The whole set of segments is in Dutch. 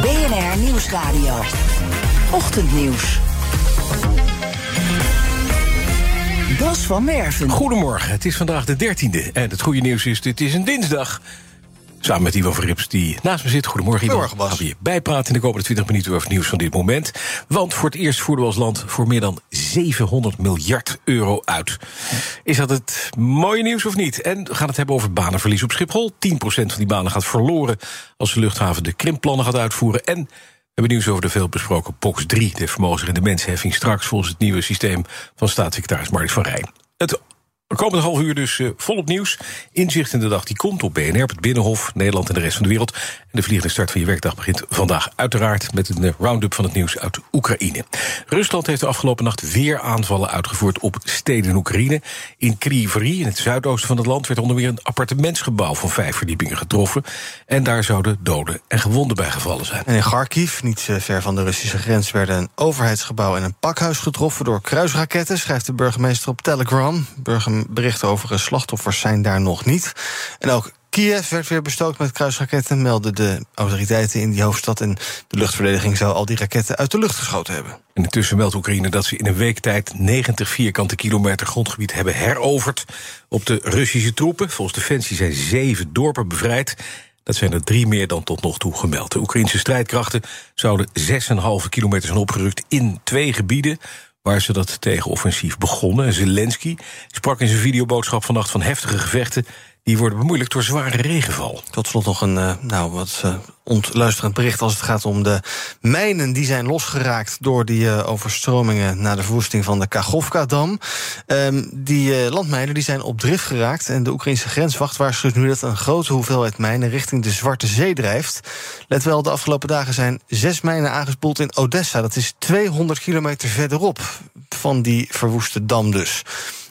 BNR Nieuwsradio. Ochtendnieuws. Bas van Werven. Goedemorgen, het is vandaag de 13e. En het goede nieuws is, dit is een dinsdag. Samen met Ivan Verrips, die naast me zit. Goedemorgen, Ivan. Goedemorgen, Bas. Gaan we je bijpraten in de komende 20 minuten over het nieuws van dit moment. Want voor het eerst voeren we als land voor meer dan 700 miljard euro uit. Is dat het mooie nieuws of niet? En we gaan het hebben over banenverlies op Schiphol. 10% van die banen gaat verloren als de luchthaven de krimpplannen gaat uitvoeren. En we hebben nieuws over de veelbesproken POX 3, de vermogensrendementsheffing straks volgens het nieuwe systeem van staatssecretaris Mark van Rijn. Het de komende half uur dus uh, volop nieuws. Inzicht in de dag die komt op BNR, op het Binnenhof, Nederland en de rest van de wereld. En de vliegende start van je werkdag begint vandaag uiteraard... met een uh, round-up van het nieuws uit Oekraïne. Rusland heeft de afgelopen nacht weer aanvallen uitgevoerd op steden in Oekraïne. In Kryvyi, in het zuidoosten van het land, werd onder meer een appartementsgebouw... van vijf verdiepingen getroffen. En daar zouden doden en gewonden bij gevallen zijn. En in Kharkiv, niet uh, ver van de Russische grens... werden een overheidsgebouw en een pakhuis getroffen door kruisraketten... schrijft de burgemeester op Telegram. Burgemeester berichten over slachtoffers zijn daar nog niet. En ook Kiev werd weer bestookt met kruisraketten, melden de autoriteiten in die hoofdstad. En de luchtverdediging zou al die raketten uit de lucht geschoten hebben. En intussen meldt Oekraïne dat ze in een week tijd 90 vierkante kilometer grondgebied hebben heroverd op de Russische troepen. Volgens Defensie zijn zeven dorpen bevrijd. Dat zijn er drie meer dan tot nog toe gemeld. De Oekraïnse strijdkrachten zouden 6,5 kilometer zijn opgerukt in twee gebieden waar ze dat tegenoffensief begonnen. Zelensky sprak in zijn videoboodschap vannacht van heftige gevechten... die worden bemoeilijkt door zware regenval. Tot slot nog een uh, nou, wat uh, ontluisterend bericht als het gaat om de mijnen... die zijn losgeraakt door die uh, overstromingen... na de verwoesting van de Kachovka-dam. Um, die landmijnen die zijn op drift geraakt... en de Oekraïnse grenswacht waarschuwt nu dat een grote hoeveelheid mijnen... richting de Zwarte Zee drijft. Let wel, de afgelopen dagen zijn zes mijnen aangespoeld in Odessa. Dat is 200 kilometer verderop van die verwoeste dam dus.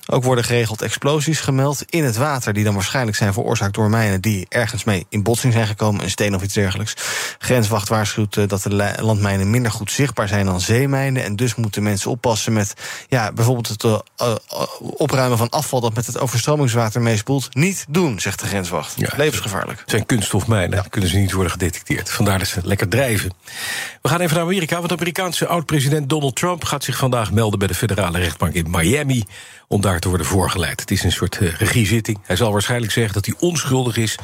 Ook worden geregeld explosies gemeld in het water... die dan waarschijnlijk zijn veroorzaakt door mijnen... die ergens mee in botsing zijn gekomen, een steen of iets dergelijks. Grenswacht waarschuwt uh, dat de landmijnen minder goed zichtbaar zijn dan zeemijnen... en dus moeten mensen oppassen met ja, bijvoorbeeld het uh, uh, opruimen van afval... dat met het overstromingswater meespoelt. Niet doen, zegt de grenswacht. Ja, Levensgevaarlijk. Het zijn kunststofmijnen, ja. kunnen ze niet worden gedetecteerd. Vandaar dat ze lekker drijven. We gaan even naar Amerika, want de Amerikaanse oud-president Donald Trump... gaat zich vandaag melden bij de federale rechtbank in Miami om daar te worden voorgeleid. Het is een soort uh, regiezitting. Hij zal waarschijnlijk zeggen dat hij onschuldig is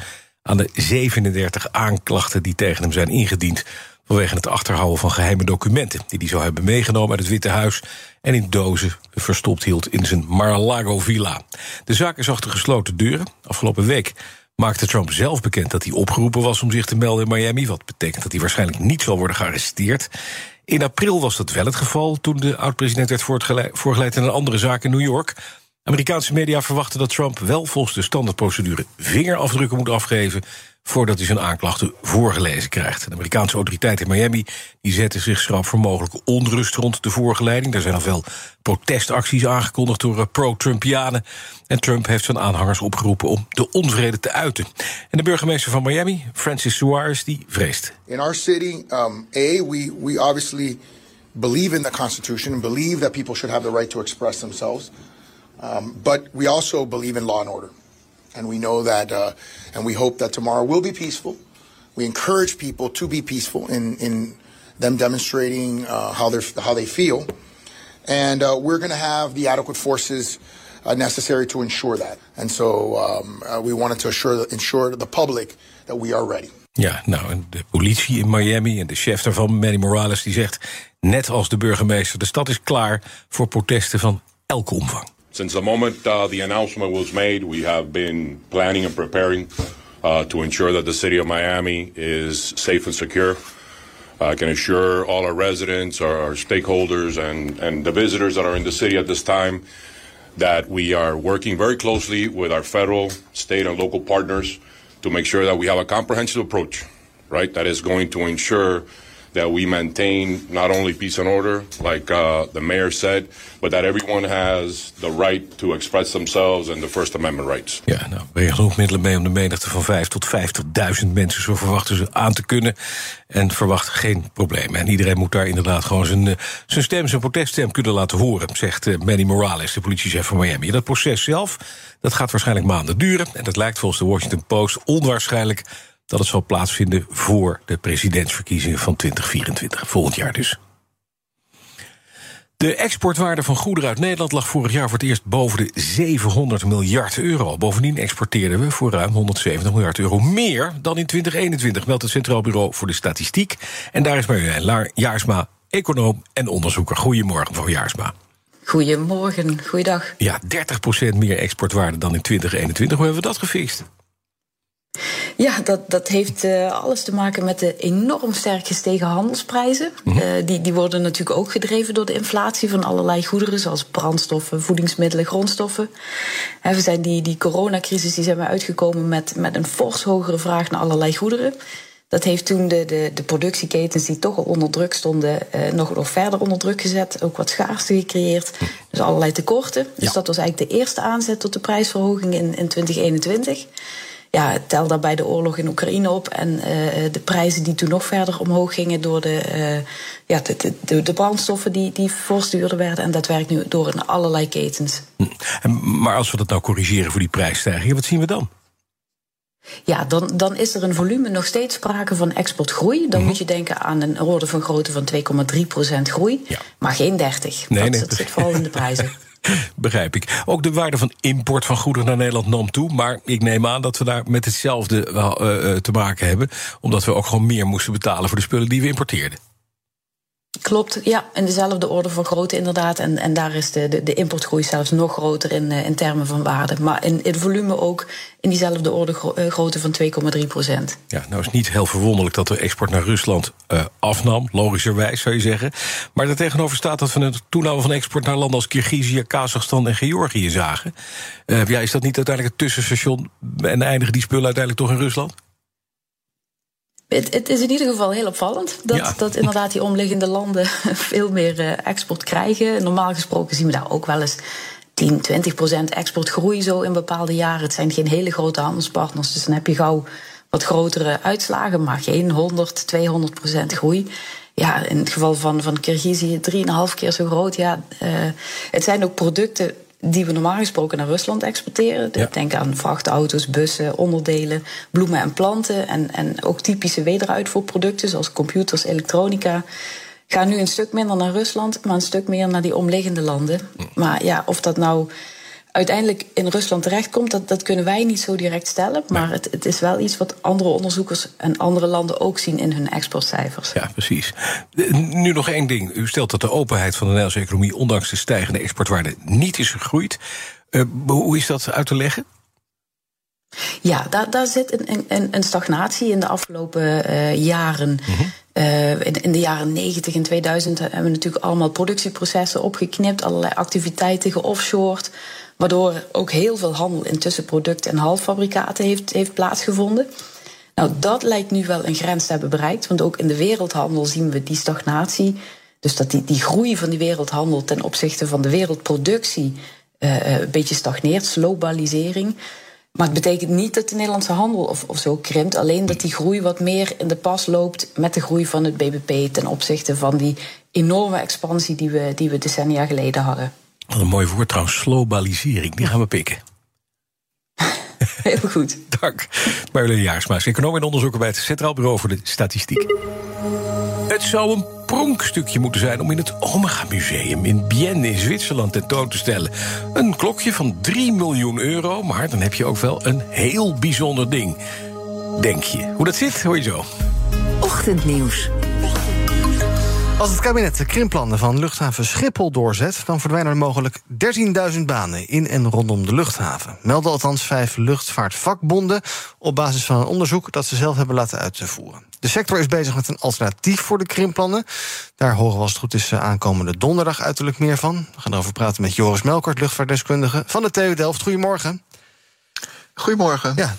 aan de 37 aanklachten die tegen hem zijn ingediend vanwege het achterhouden van geheime documenten die hij zou hebben meegenomen uit het Witte Huis en in dozen verstopt hield in zijn Mar-a-Lago villa. De zaak is achter gesloten deuren. Afgelopen week maakte Trump zelf bekend dat hij opgeroepen was om zich te melden in Miami, wat betekent dat hij waarschijnlijk niet zal worden gearresteerd. In april was dat wel het geval toen de oud-president werd voorgeleid in een andere zaak in New York. Amerikaanse media verwachten dat Trump wel volgens de standaardprocedure vingerafdrukken moet afgeven voordat hij zijn aanklachten voorgelezen krijgt. De Amerikaanse autoriteiten in Miami die zetten zich schrap voor mogelijke onrust rond de voorgeleiding. Er zijn al veel protestacties aangekondigd door pro-Trumpianen. En Trump heeft zijn aanhangers opgeroepen om de onvrede te uiten. En de burgemeester van Miami, Francis Suarez, die vreest. In our city, um, A, we, we obviously believe in the Constitution and believe that people should have the right to express themselves. Um, but we also believe in law and order. And we know that, uh, and we hope that tomorrow will be peaceful. We encourage people to be peaceful in, in them demonstrating uh, how, they're, how they feel. And uh, we're going to have the adequate forces uh, necessary to ensure that. And so um, uh, we wanted to assure, ensure the public that we are ready. Ja, nou, en de politie in Miami en de chef daarvan, Manny Morales, die zegt... net als de burgemeester, de stad is klaar voor protesten van elke omvang. Since the moment uh, the announcement was made, we have been planning and preparing uh, to ensure that the city of Miami is safe and secure. I can assure all our residents, our, our stakeholders, and, and the visitors that are in the city at this time that we are working very closely with our federal, state, and local partners to make sure that we have a comprehensive approach right? That is going to ensure that we maintain not only peace and order, like uh, the mayor said, but that everyone has the right to express themselves and the First Amendment rights. Ja, nou, ben je genoeg middelen mee om de menigte van 5 tot 50.000 mensen, zo verwachten ze, aan te kunnen. En verwacht geen problemen. En iedereen moet daar inderdaad gewoon zijn, uh, zijn stem, zijn proteststem kunnen laten horen, zegt uh, Manny Morales, de politiechef van Miami. Dat proces zelf, dat gaat waarschijnlijk maanden duren. En dat lijkt volgens de Washington Post onwaarschijnlijk dat het zal plaatsvinden voor de presidentsverkiezingen van 2024, volgend jaar dus. De exportwaarde van goederen uit Nederland lag vorig jaar voor het eerst boven de 700 miljard euro. Bovendien exporteerden we voor ruim 170 miljard euro meer dan in 2021, meldt het Centraal Bureau voor de Statistiek. En daar is Marjolein Jaarsma, econoom en onderzoeker. Goedemorgen, mevrouw Jaarsma. Goedemorgen, goeiedag. Ja, 30% meer exportwaarde dan in 2021. Hoe hebben we dat gefixt? Ja, dat, dat heeft uh, alles te maken met de enorm sterk gestegen handelsprijzen. Mm -hmm. uh, die, die worden natuurlijk ook gedreven door de inflatie van allerlei goederen, zoals brandstoffen, voedingsmiddelen, grondstoffen. En we zijn die, die coronacrisis die zijn we uitgekomen met, met een fors hogere vraag naar allerlei goederen. Dat heeft toen de, de, de productieketens die toch al onder druk stonden, uh, nog, nog verder onder druk gezet. Ook wat schaarste gecreëerd. Dus allerlei tekorten. Dus dat was eigenlijk de eerste aanzet tot de prijsverhoging in, in 2021 ja, tel daarbij de oorlog in Oekraïne op en uh, de prijzen die toen nog verder omhoog gingen door de, uh, ja, de, de, de, brandstoffen die, die fors duurder werden. En dat werkt nu door in allerlei ketens. Hm. Maar als we dat nou corrigeren voor die prijsstijgingen, wat zien we dan? Ja, dan, dan is er een volume nog steeds sprake van exportgroei. Dan mm -hmm. moet je denken aan een orde van grootte van 2,3% groei. Ja. Maar geen 30. Nee, dat, nee. dat zit vooral in de prijzen. Begrijp ik. Ook de waarde van import van goederen naar Nederland nam toe. Maar ik neem aan dat we daar met hetzelfde uh, te maken hebben. Omdat we ook gewoon meer moesten betalen voor de spullen die we importeerden. Klopt, ja, in dezelfde orde van grootte inderdaad. En, en daar is de, de, de importgroei zelfs nog groter in, in termen van waarde. Maar in, in volume ook in diezelfde orde grootte van 2,3 procent. Ja, nou is het niet heel verwonderlijk dat de export naar Rusland uh, afnam, logischerwijs zou je zeggen. Maar daartegenover staat dat we een toename van export naar landen als Kirgizië, Kazachstan en Georgië zagen. Ja, is dat niet uiteindelijk het tussenstation en eindigen die spullen uiteindelijk toch in Rusland? Het, het, is in ieder geval heel opvallend dat, ja. dat inderdaad die omliggende landen veel meer uh, export krijgen. Normaal gesproken zien we daar ook wel eens 10, 20 procent exportgroei zo in bepaalde jaren. Het zijn geen hele grote handelspartners, dus dan heb je gauw wat grotere uitslagen, maar geen 100, 200 procent groei. Ja, in het geval van, van Kirgizië 3,5 keer zo groot. Ja, uh, het zijn ook producten die we normaal gesproken naar Rusland exporteren. Ja. Denk aan vrachtauto's, bussen, onderdelen, bloemen en planten. En, en ook typische wederuitvoerproducten zoals computers, elektronica. Gaan nu een stuk minder naar Rusland, maar een stuk meer naar die omliggende landen. Maar ja, of dat nou uiteindelijk in Rusland terechtkomt, dat, dat kunnen wij niet zo direct stellen. Maar het, het, is wel iets wat andere onderzoekers en andere landen ook zien in hun exportcijfers. Ja, precies. Nu nog één ding. U stelt dat de openheid van de Nederlandse economie, ondanks de stijgende exportwaarde, niet is gegroeid. Uh, hoe is dat uit te leggen? Ja, daar, daar zit een, een, een, stagnatie in de afgelopen uh, jaren. Mm -hmm. Uh, in, in, de jaren 90 en 2000 hebben we natuurlijk allemaal productieprocessen opgeknipt, allerlei activiteiten geoffshored. Waardoor ook heel veel handel in tussenproducten en halffabrikaten heeft, heeft plaatsgevonden. Nou, dat lijkt nu wel een grens te hebben bereikt. Want ook in de wereldhandel zien we die stagnatie. Dus dat die, die groei van die wereldhandel ten opzichte van de wereldproductie uh, een beetje stagneert, globalisering. Maar het betekent niet dat de Nederlandse handel of, of zo krimpt. Alleen dat die groei wat meer in de pas loopt met de groei van het BBP ten opzichte van die enorme expansie die we, die we decennia geleden hadden. Wat een mooi woord trouwens, globalisering. Die gaan we pikken. Heel goed. Dank. Marjolein Jaarsma, econoom en onderzoeker bij het Centraal Bureau voor de Statistiek. Het zou een pronkstukje moeten zijn om in het Omega Museum in Bienne in Zwitserland tentoon te stellen. Een klokje van 3 miljoen euro, maar dan heb je ook wel een heel bijzonder ding. Denk je. Hoe dat zit, hoor je zo. Ochtendnieuws. Als het kabinet de krimplannen van luchthaven Schiphol doorzet... dan verdwijnen er mogelijk 13.000 banen in en rondom de luchthaven. Melden althans vijf luchtvaartvakbonden... op basis van een onderzoek dat ze zelf hebben laten uitvoeren. De sector is bezig met een alternatief voor de krimplannen. Daar horen we als het goed is aankomende donderdag uiterlijk meer van. We gaan erover praten met Joris Melkert, luchtvaartdeskundige van de TU Delft. Goedemorgen. Goedemorgen. Ja,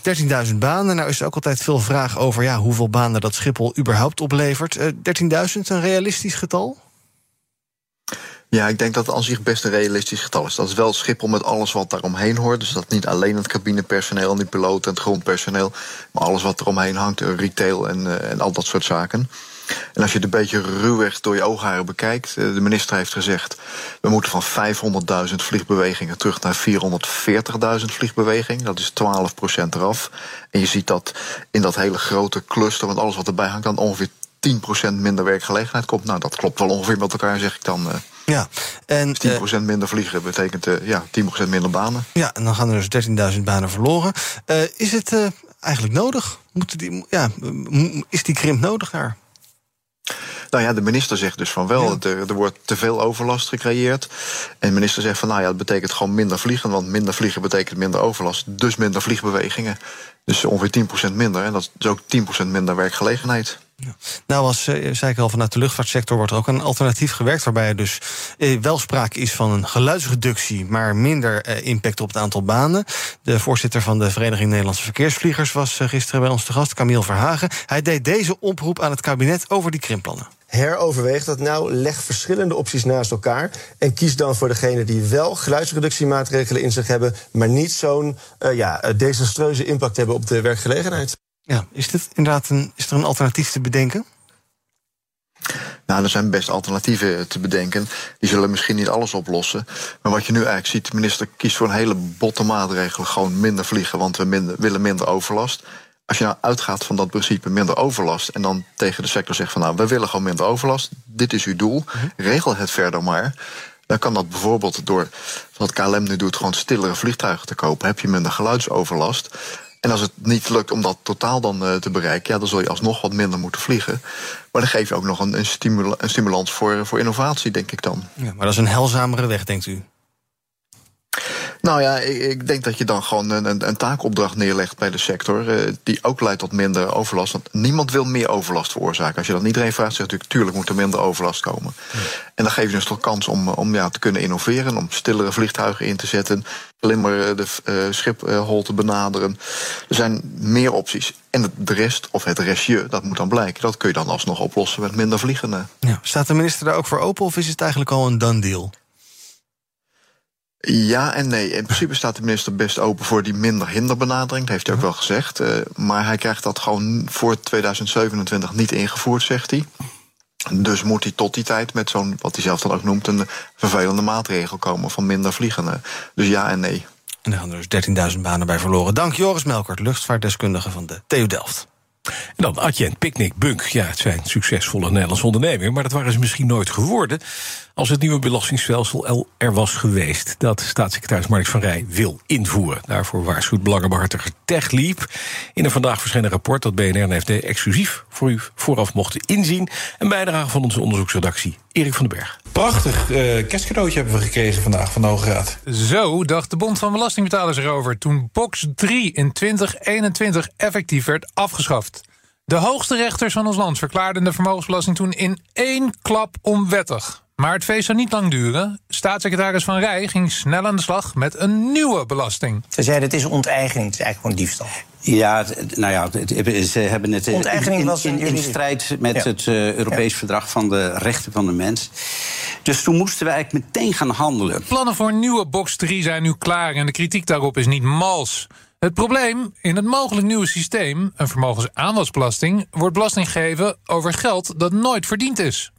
13.000 banen. Nou is er ook altijd veel vraag over ja, hoeveel banen dat Schiphol überhaupt oplevert. Uh, 13.000, een realistisch getal? Ja, ik denk dat het aan zich best een realistisch getal is. Dat is wel Schiphol met alles wat daaromheen hoort. Dus dat niet alleen het cabinepersoneel en die piloten en het grondpersoneel, maar alles wat eromheen hangt, retail en, uh, en al dat soort zaken. En als je het een beetje ruwweg door je oogharen bekijkt, de minister heeft gezegd: we moeten van 500.000 vliegbewegingen terug naar 440.000 vliegbewegingen. Dat is 12% eraf. En je ziet dat in dat hele grote cluster, want alles wat erbij hangt, dan ongeveer 10% minder werkgelegenheid komt. Nou, dat klopt wel ongeveer met elkaar, zeg ik dan. Uh, ja, en 10% minder vliegen betekent uh, ja, 10% minder banen. Ja, en dan gaan er dus 13.000 banen verloren. Uh, is het eigenlijk nodig? Moeten die, ja, is die krimp nodig daar? Nou ja, de minister zegt dus van wel, ja. er, er, wordt te veel overlast gecreëerd. En de minister zegt van nou ja, dat betekent gewoon minder vliegen. Want minder vliegen betekent minder overlast. Dus minder vliegbewegingen. Dus ongeveer 10% minder. En dat is ook 10% minder werkgelegenheid. Ja. Nou, als uh, zei ik al, vanuit de luchtvaartsector wordt er ook een alternatief gewerkt. Waarbij er dus uh, wel sprake is van een geluidsreductie, maar minder uh, impact op het aantal banen. De voorzitter van de Vereniging Nederlandse Verkeersvliegers was gisteren bij ons te gast, Camille Verhagen. Hij deed deze oproep aan het kabinet over die krimpplannen heroverweeg dat nou. Leg verschillende opties naast elkaar. En kies dan voor degene die wel geluidsreductiemaatregelen in zich hebben. maar niet zo'n uh, ja, desastreuze impact hebben op de werkgelegenheid. Ja, is, dit inderdaad een, is er een alternatief te bedenken? Nou, er zijn best alternatieven te bedenken. Die zullen misschien niet alles oplossen. Maar wat je nu eigenlijk ziet, de minister kiest voor een hele botte maatregelen. Gewoon minder vliegen, want we minder, willen minder overlast. Als je nou uitgaat van dat principe minder overlast... en dan tegen de sector zegt van nou, we willen gewoon minder overlast. Dit is uw doel, regel het verder maar. Dan kan dat bijvoorbeeld door, wat KLM nu doet... gewoon stillere vliegtuigen te kopen. Heb je minder geluidsoverlast... En als het niet lukt om dat totaal dan uh, te bereiken, ja, dan zul je alsnog wat minder moeten vliegen. Maar dan geef je ook nog een, een, stimula een stimulans voor, voor innovatie, denk ik dan. Ja, maar dat is een helzamere weg, denkt u? Nou ja, ik, ik, denk dat je dan gewoon een, een taakopdracht neerlegt bij de sector. Uh, die ook leidt tot minder overlast. Want niemand wil meer overlast veroorzaken. Als je dan iedereen vraagt, zegt natuurlijk: tuurlijk moet er minder overlast komen. Ja. En dan geef je dus toch kans om, om ja, te kunnen innoveren. Om stillere vliegtuigen in te zetten. Slimmer de uh, Schiphol te benaderen. Er zijn meer opties. En de rest, of het restje, dat moet dan blijken. Dat kun je dan alsnog oplossen met minder vliegen. Ja. Staat de minister daar ook voor open of is het eigenlijk al een done deal? Ja en nee. In principe staat de minister best open voor die minder hinderbenadering. Dat heeft hij ook wel gezegd. Uh, maar hij krijgt dat gewoon voor 2027 niet ingevoerd, zegt hij. Dus moet hij tot die tijd met zo'n, wat hij zelf dan ook noemt, een vervelende maatregel komen van minder vliegen. Dus ja en nee. En daar gaan er dus 13.000 banen bij verloren. Dank Joris Melkert, luchtvaartdeskundige van de TU Delft. En dan Adyen, Picnic, Bunk. Ja, het zijn succesvolle Nederlandse ondernemingen, maar dat waren ze misschien nooit geworden als het nieuwe belastingsstelsel er was geweest. Dat staatssecretaris Mark van Rij wil invoeren. Daarvoor waarschuwt belangenbehartiger TechLeap in een vandaag verschenen rapport dat BNR en FD exclusief voor u vooraf mochten inzien. Een bijdrage van onze onderzoeksredactie Erik van den Berg. Prachtig uh, kerstcadeautje hebben we gekregen vandaag van de Hoge Raad. Zo dacht de Bond van Belastingbetalers erover toen box 3 in 2021 effectief werd afgeschaft. De hoogste rechters van ons land verklaarden de vermogensbelasting toen in één klap onwettig. Maar het feest zou niet lang duren. Staatssecretaris Van Rij ging snel aan de slag met een nieuwe belasting. Ze zeiden het is onteigening, het is eigenlijk gewoon diefstal. Ja, nou ja, ze hebben het Onteigening was in, in, in strijd met ja. het uh, Europees ja. Verdrag van de Rechten van de Mens. Dus toen moesten we eigenlijk meteen gaan handelen. Plannen voor een nieuwe box 3 zijn nu klaar en de kritiek daarop is niet mals. Het probleem in het mogelijk nieuwe systeem, een vermogensaanwasbelasting, wordt belasting gegeven over geld dat nooit verdiend is.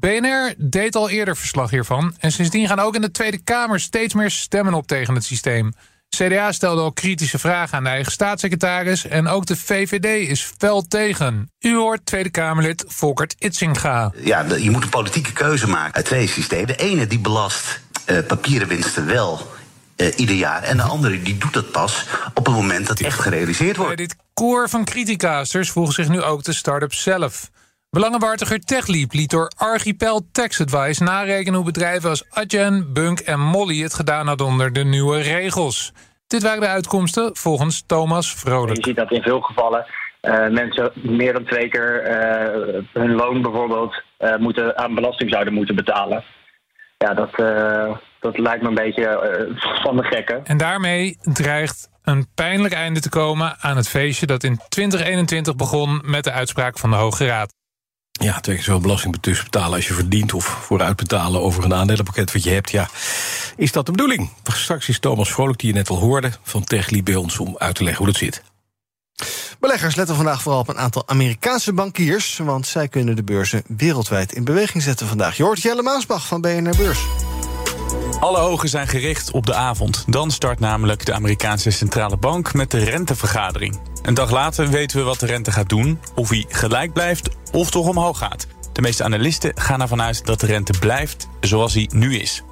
BNR deed al eerder verslag hiervan en sindsdien gaan ook in de Tweede Kamer steeds meer stemmen op tegen het systeem. CDA stelde al kritische vragen aan de eigen staatssecretaris en ook de VVD is fel tegen. U hoort Tweede Kamerlid Volkert Itzinga. Ja, je moet een politieke keuze maken uit twee systemen. De ene die belast uh, papieren winsten wel uh, ieder jaar. En de andere die doet dat pas op het moment dat het echt gerealiseerd wordt. Bij dit koor van criticasters voegen zich nu ook de start-ups zelf. Belangenbehartiger TechLeap liet door Archipel Tax Advice narekenen hoe bedrijven als Adyen, Bunk en Molly het gedaan hadden onder de nieuwe regels. Dit waren de uitkomsten volgens Thomas Vrolijk. Je ziet dat in veel gevallen uh, mensen meer dan twee keer uh, hun loon bijvoorbeeld uh, moeten, aan belasting zouden moeten betalen. Ja, dat, dat lijkt me een beetje van de gekken. En daarmee dreigt een pijnlijk einde te komen aan het feestje dat in 2021 begon met de uitspraak van de Hoge Raad. Ja, twee keer zoveel belasting tussen betalen als je verdient... of vooruit betalen over een aandelenpakket wat je hebt. Ja, is dat de bedoeling? Straks is Thomas Vrolijk, die je net al hoorde, van Techli bij ons... om uit te leggen hoe dat zit. Beleggers letten vandaag vooral op een aantal Amerikaanse bankiers... want zij kunnen de beurzen wereldwijd in beweging zetten vandaag. Je hoort Jelle Maasbach van BNR Beurs. Alle ogen zijn gericht op de avond. Dan start namelijk de Amerikaanse centrale bank met de rentevergadering. Een dag later weten we wat de rente gaat doen, of hij gelijk blijft of toch omhoog gaat. De meeste analisten gaan ervan uit dat de rente blijft zoals hij nu is.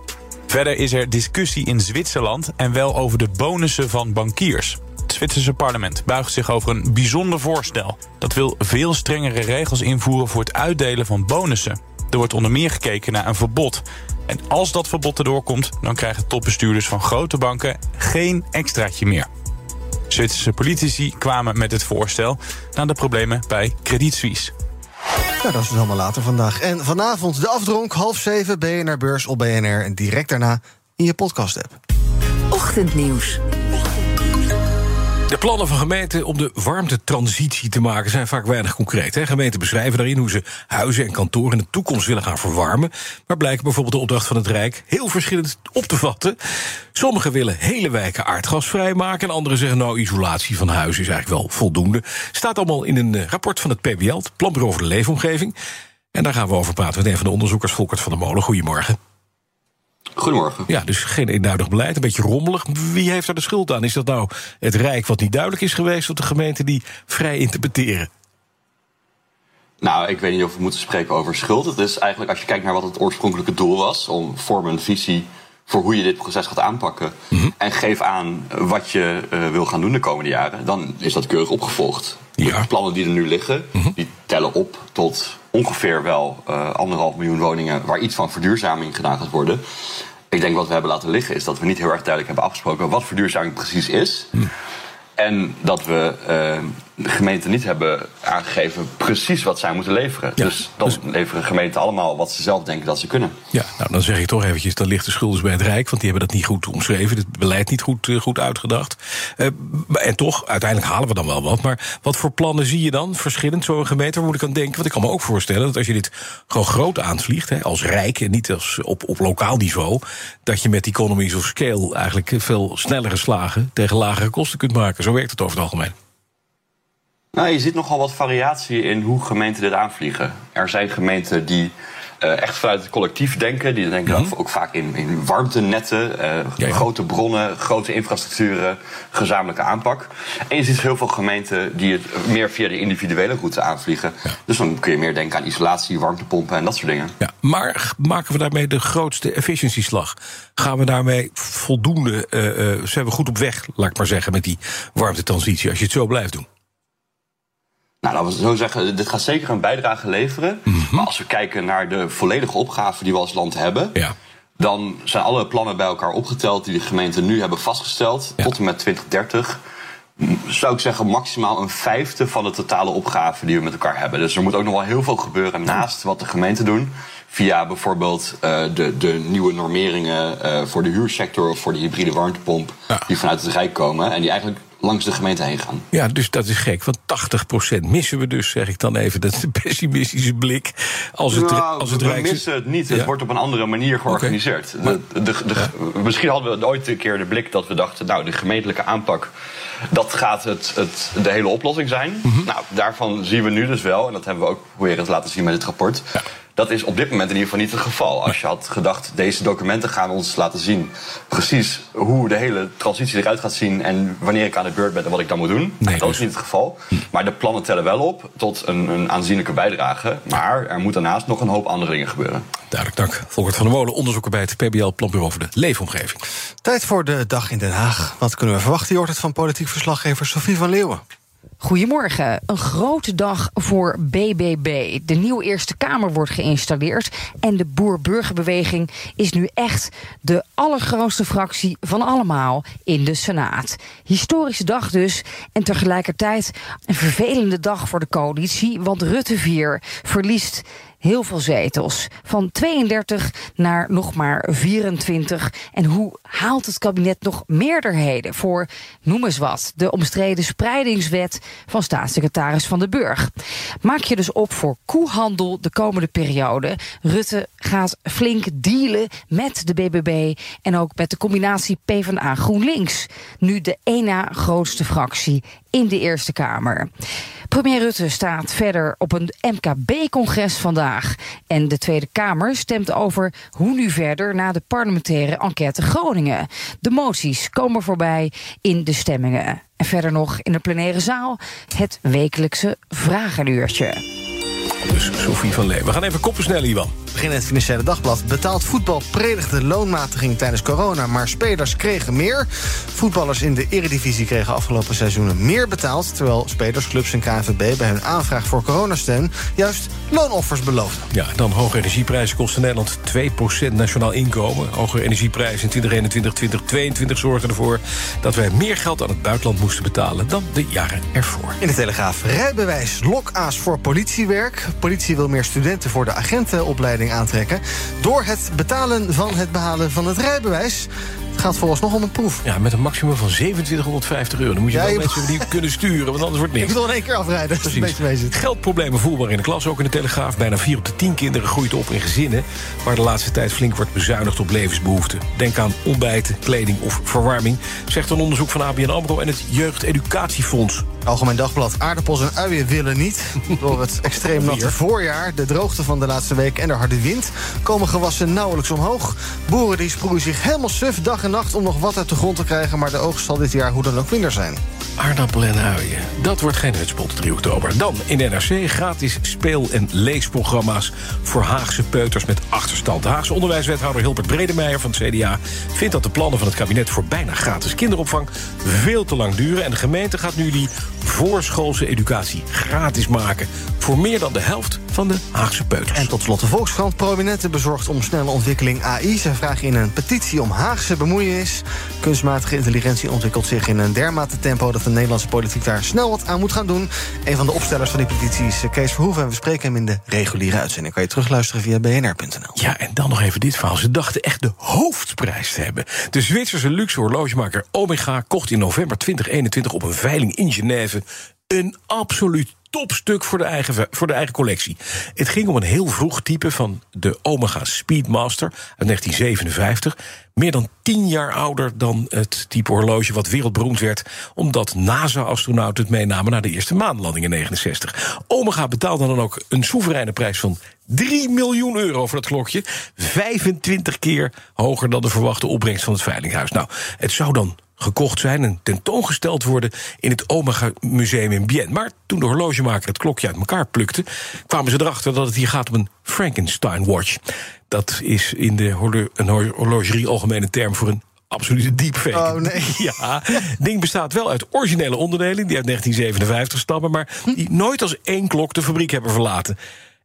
Verder is er discussie in Zwitserland en wel over de bonussen van bankiers. Het Zwitserse parlement buigt zich over een bijzonder voorstel. Dat wil veel strengere regels invoeren voor het uitdelen van bonussen. Er wordt onder meer gekeken naar een verbod. En als dat verbod erdoor komt, dan krijgen topbestuurders van grote banken geen extraatje meer. Zwitserse politici kwamen met het voorstel na de problemen bij Credit Suisse. Nou, dat is dus allemaal later vandaag. En vanavond de afdronk, half zeven, BNR Beurs op BNR. En direct daarna in je podcast-app. Ochtendnieuws. De plannen van gemeenten om de warmtetransitie te maken zijn vaak weinig concreet. Hè? Gemeenten beschrijven daarin hoe ze huizen en kantoren in de toekomst willen gaan verwarmen. Maar blijkt bijvoorbeeld de opdracht van het Rijk heel verschillend op te vatten. Sommigen willen hele wijken aardgasvrij maken. En anderen zeggen nou, isolatie van huizen is eigenlijk wel voldoende. Staat allemaal in een eh, rapport van het PBL, het Planbureau voor de Leefomgeving. En daar gaan we over praten met een van de onderzoekers, Volkert van der Molen. Goedemorgen. Goedemorgen. Ja, dus geen eenduidig beleid, een beetje rommelig. Wie heeft daar de schuld aan? Is dat nou het Rijk wat niet duidelijk is geweest... of de gemeenten die vrij interpreteren? Nou, ik weet niet of we moeten spreken over schuld. Het is eigenlijk, als je kijkt naar wat het oorspronkelijke doel was... om vormen een visie voor hoe je dit proces gaat aanpakken... en geef aan wat je uh, wil gaan doen de komende jaren... dan is dat keurig opgevolgd. Ja. De plannen die er nu liggen, die tellen op tot ongeveer wel uh, anderhalf miljoen woningen... waar iets van verduurzaming gedaan gaat worden. Ik denk wat we hebben laten liggen is dat we niet heel erg duidelijk hebben afgesproken... wat verduurzaming precies is... En dat we uh, de gemeenten niet hebben aangegeven precies wat zij moeten leveren. Ja, dus dan dus- leveren gemeenten allemaal wat ze zelf denken dat ze kunnen. Ja, nou dan zeg ik toch eventjes, dan ligt de schuld dus bij het Rijk... want die hebben dat niet goed omschreven, het beleid niet goed, eh, goed uitgedacht. Eh, en toch, uiteindelijk halen we dan wel wat. Maar wat voor plannen zie je dan, verschillend, zo'n gemeente? Waar moet ik aan denken? Want ik kan me ook voorstellen dat als je dit gewoon groot aanvliegt... Hè, als Rijk en niet als op, op lokaal niveau... dat je met economies of scale eigenlijk veel snellere slagen... tegen lagere kosten kunt maken. Zo werkt het over het algemeen. Nou, je ziet nogal wat variatie in hoe gemeenten dit aanvliegen. Er zijn gemeenten die uh, echt vanuit het collectief denken. Die denken dan ook vaak in, in warmtenetten, uh, grote bronnen, grote infrastructuren, gezamenlijke aanpak. En je ziet heel veel gemeenten die het meer via de individuele route aanvliegen. Dus dan kun je meer denken aan isolatie, warmtepompen en dat soort dingen. Ja, maar maken we daarmee de grootste efficiëntieslag? Gaan we daarmee voldoende, uh, zijn we goed op weg, laat ik maar zeggen, met die warmtetransitie, als je het zo blijft doen? Nou, laten we zo zeggen, dit gaat zeker een bijdrage leveren. Maar als we kijken naar de volledige opgave die we als land hebben... Ja. dan zijn alle plannen bij elkaar opgeteld die de gemeenten nu hebben vastgesteld... tot en met 2030 zou ik zeggen, maximaal een vijfde van de totale opgave die we met elkaar hebben. Dus er moet ook nog wel heel veel gebeuren naast wat de gemeenten doen. Via bijvoorbeeld uh, de, de nieuwe normeringen uh, voor de huursector of voor de hybride warmtepomp. Ja. Die vanuit het Rijk komen en die eigenlijk langs de gemeente heen gaan. Ja, dus dat is gek. Want 80% missen we dus, zeg ik dan even. Dat is een pessimistische blik. Als het, nou, als het we missen het niet. Het Ja. wordt op een andere manier georganiseerd. Okay. De, de, de, Misschien hadden we ooit een keer de blik dat we dachten... nou, de gemeentelijke aanpak, dat gaat het, het, de hele oplossing zijn. Mhm. Nou, daarvan zien we nu dus wel... en dat hebben we ook proberen te laten zien met dit rapport... Dat is op dit moment in ieder geval niet het geval. Als je had gedacht, deze documenten gaan ons laten zien... precies hoe de hele transitie eruit gaat zien... en wanneer ik aan de beurt ben en wat ik dan moet doen. Nee, dat dus- is niet het geval. Maar de plannen tellen wel op tot een, een aanzienlijke bijdrage. Maar er moet daarnaast nog een hoop andere dingen gebeuren. Duidelijk, dank. Volkert van der Molen, onderzoeker bij het PBL Planbureau voor de Leefomgeving. Tijd voor de dag in Den Haag. Wat kunnen we verwachten? Je hoort het van politiek verslaggever Sofie van Leeuwen. Goedemorgen. Een grote dag voor BBB. De nieuwe Eerste Kamer wordt geïnstalleerd. En de Boer-Burgerbeweging is nu echt de allergrootste fractie van allemaal in de Senaat. Historische dag dus. En tegelijkertijd een vervelende dag voor de coalitie. Want Rutte 4 verliest heel veel zetels. Van 32 naar nog maar 24. En hoe haalt het kabinet nog meerderheden voor, noem eens wat, de omstreden spreidingswet van staatssecretaris Van de Burg? Maak je dus op voor koehandel de komende periode. Rutte gaat flink dealen met de BBB en ook met de combinatie PvdA GroenLinks. Nu de ena grootste fractie in de Eerste Kamer. Premier Rutte staat verder op een MKB-congres vandaag. En de Tweede Kamer stemt over hoe nu verder na de parlementaire enquête Groningen. De moties komen voorbij in de stemmingen. En verder nog in de plenaire zaal het wekelijkse vragenuurtje. Dus Sophie van Lee. We gaan even koppen snel, Iwan. Begin het Financiële Dagblad. Betaald voetbal predigde loonmatiging tijdens corona... maar spelers kregen meer. Voetballers in de eredivisie kregen afgelopen seizoenen meer betaald... terwijl spelers, clubs en KNVB bij hun aanvraag voor coronasteun... juist loonoffers beloofden. Ja, dan hoge energieprijzen kosten Nederland 2% nationaal inkomen. Hogere energieprijzen in 2021, 2022 zorgden ervoor... dat wij meer geld aan het buitenland moesten betalen dan de jaren ervoor. In de Telegraaf rijbewijs, lokaas voor politiewerk. Politie wil meer studenten voor de agentenopleiding aantrekken... door het betalen van het behalen van het rijbewijs. Het gaat vooralsnog om een proef. Ja, met een maximum van 2750 euro. Dan moet je Ja, wel je- mensen die kunnen sturen, want anders wordt Ik niks. wil in één keer afrijden. Is een beetje. Geldproblemen voelbaar in de klas, ook in de Telegraaf. Bijna 4 op de 10 kinderen groeit op in gezinnen... waar de laatste tijd flink wordt bezuinigd op levensbehoeften. Denk aan ontbijten, kleding of verwarming... zegt een onderzoek van ABN AMRO en het Jeugdeducatiefonds. Algemeen Dagblad. Aardappels en uien willen niet. Door het extreem natte voorjaar, de droogte van de laatste week en de harde wind... komen gewassen nauwelijks omhoog. Boeren die sproeien zich helemaal suf dag en nacht om nog wat uit de grond te krijgen... maar de oogst zal dit jaar hoe dan ook minder zijn. Aardappelen en uien. Dat wordt geen hutspot 3 oktober. Dan in NRC gratis speel- en leesprogramma's... voor Haagse peuters met achterstand. Haagse onderwijswethouder Hilbert Bredemeijer van het CDA... vindt dat de plannen van het kabinet voor bijna gratis kinderopvang... veel te lang duren. En de gemeente gaat nu die voorschoolse educatie gratis maken... voor meer dan de helft van de Haagse peuters. En tot slot de Volkskrant. Prominenten bezorgd om snelle ontwikkeling AI. Ze vragen in een petitie om Haagse bemoeienis. Kunstmatige intelligentie ontwikkelt zich in een dermate tempo... dat de Nederlandse politiek daar snel wat aan moet gaan doen. Een van de opstellers van die petitie is eh, Kees Verhoeven... en we spreken hem in de reguliere uitzending. Kan je terugluisteren via bnr.nl. Ja, en dan nog even dit verhaal. Ze dachten echt de hoofdprijs te hebben. De Zwitserse luxe horlogemaker Omega kocht in november 2021 op een veiling in Genève een absoluut topstuk voor de, eigen, voor de eigen collectie. Het ging om een heel vroeg type van de Omega Speedmaster uit 1957. Meer dan tien jaar ouder dan het type horloge wat wereldberoemd werd... omdat NASA-astronauten het meenamen naar de eerste maanlanding in 69. Omega betaalde dan ook een soevereine prijs van 3 miljoen euro voor dat klokje. 25 keer hoger dan de verwachte opbrengst van het Veilinghuis. Nou, het zou dan gekocht zijn en tentoongesteld worden in het Omega Museum in Bienne. Maar toen de horlogemaker het klokje uit elkaar plukte, kwamen ze erachter dat het hier gaat om een Frankenstein watch. Dat is in de horlo- een hor- horlogerie algemene term voor een absolute deepfake. Oh, nee. Ja, het ding bestaat wel uit originele onderdelen die uit 1957 stammen, maar die nooit als één klok de fabriek hebben verlaten.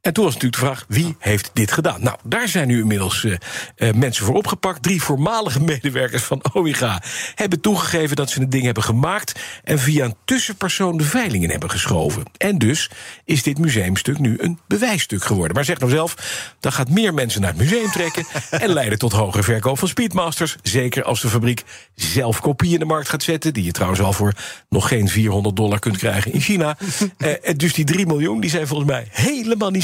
En toen was natuurlijk de vraag, wie heeft dit gedaan? Nou, daar zijn nu inmiddels eh, eh, mensen voor opgepakt. Drie voormalige medewerkers van Omega hebben toegegeven dat ze het ding hebben gemaakt... en via een tussenpersoon de veilingen hebben geschoven. En dus is dit museumstuk nu een bewijsstuk geworden. Maar zeg nou zelf, dat gaat meer mensen naar het museum trekken... en leiden tot hogere verkoop van Speedmasters. Zeker als de fabriek zelf kopieën in de markt gaat zetten... die je trouwens al voor nog geen 400 dollar kunt krijgen in China. Eh, dus die 3 miljoen die zijn volgens mij helemaal niet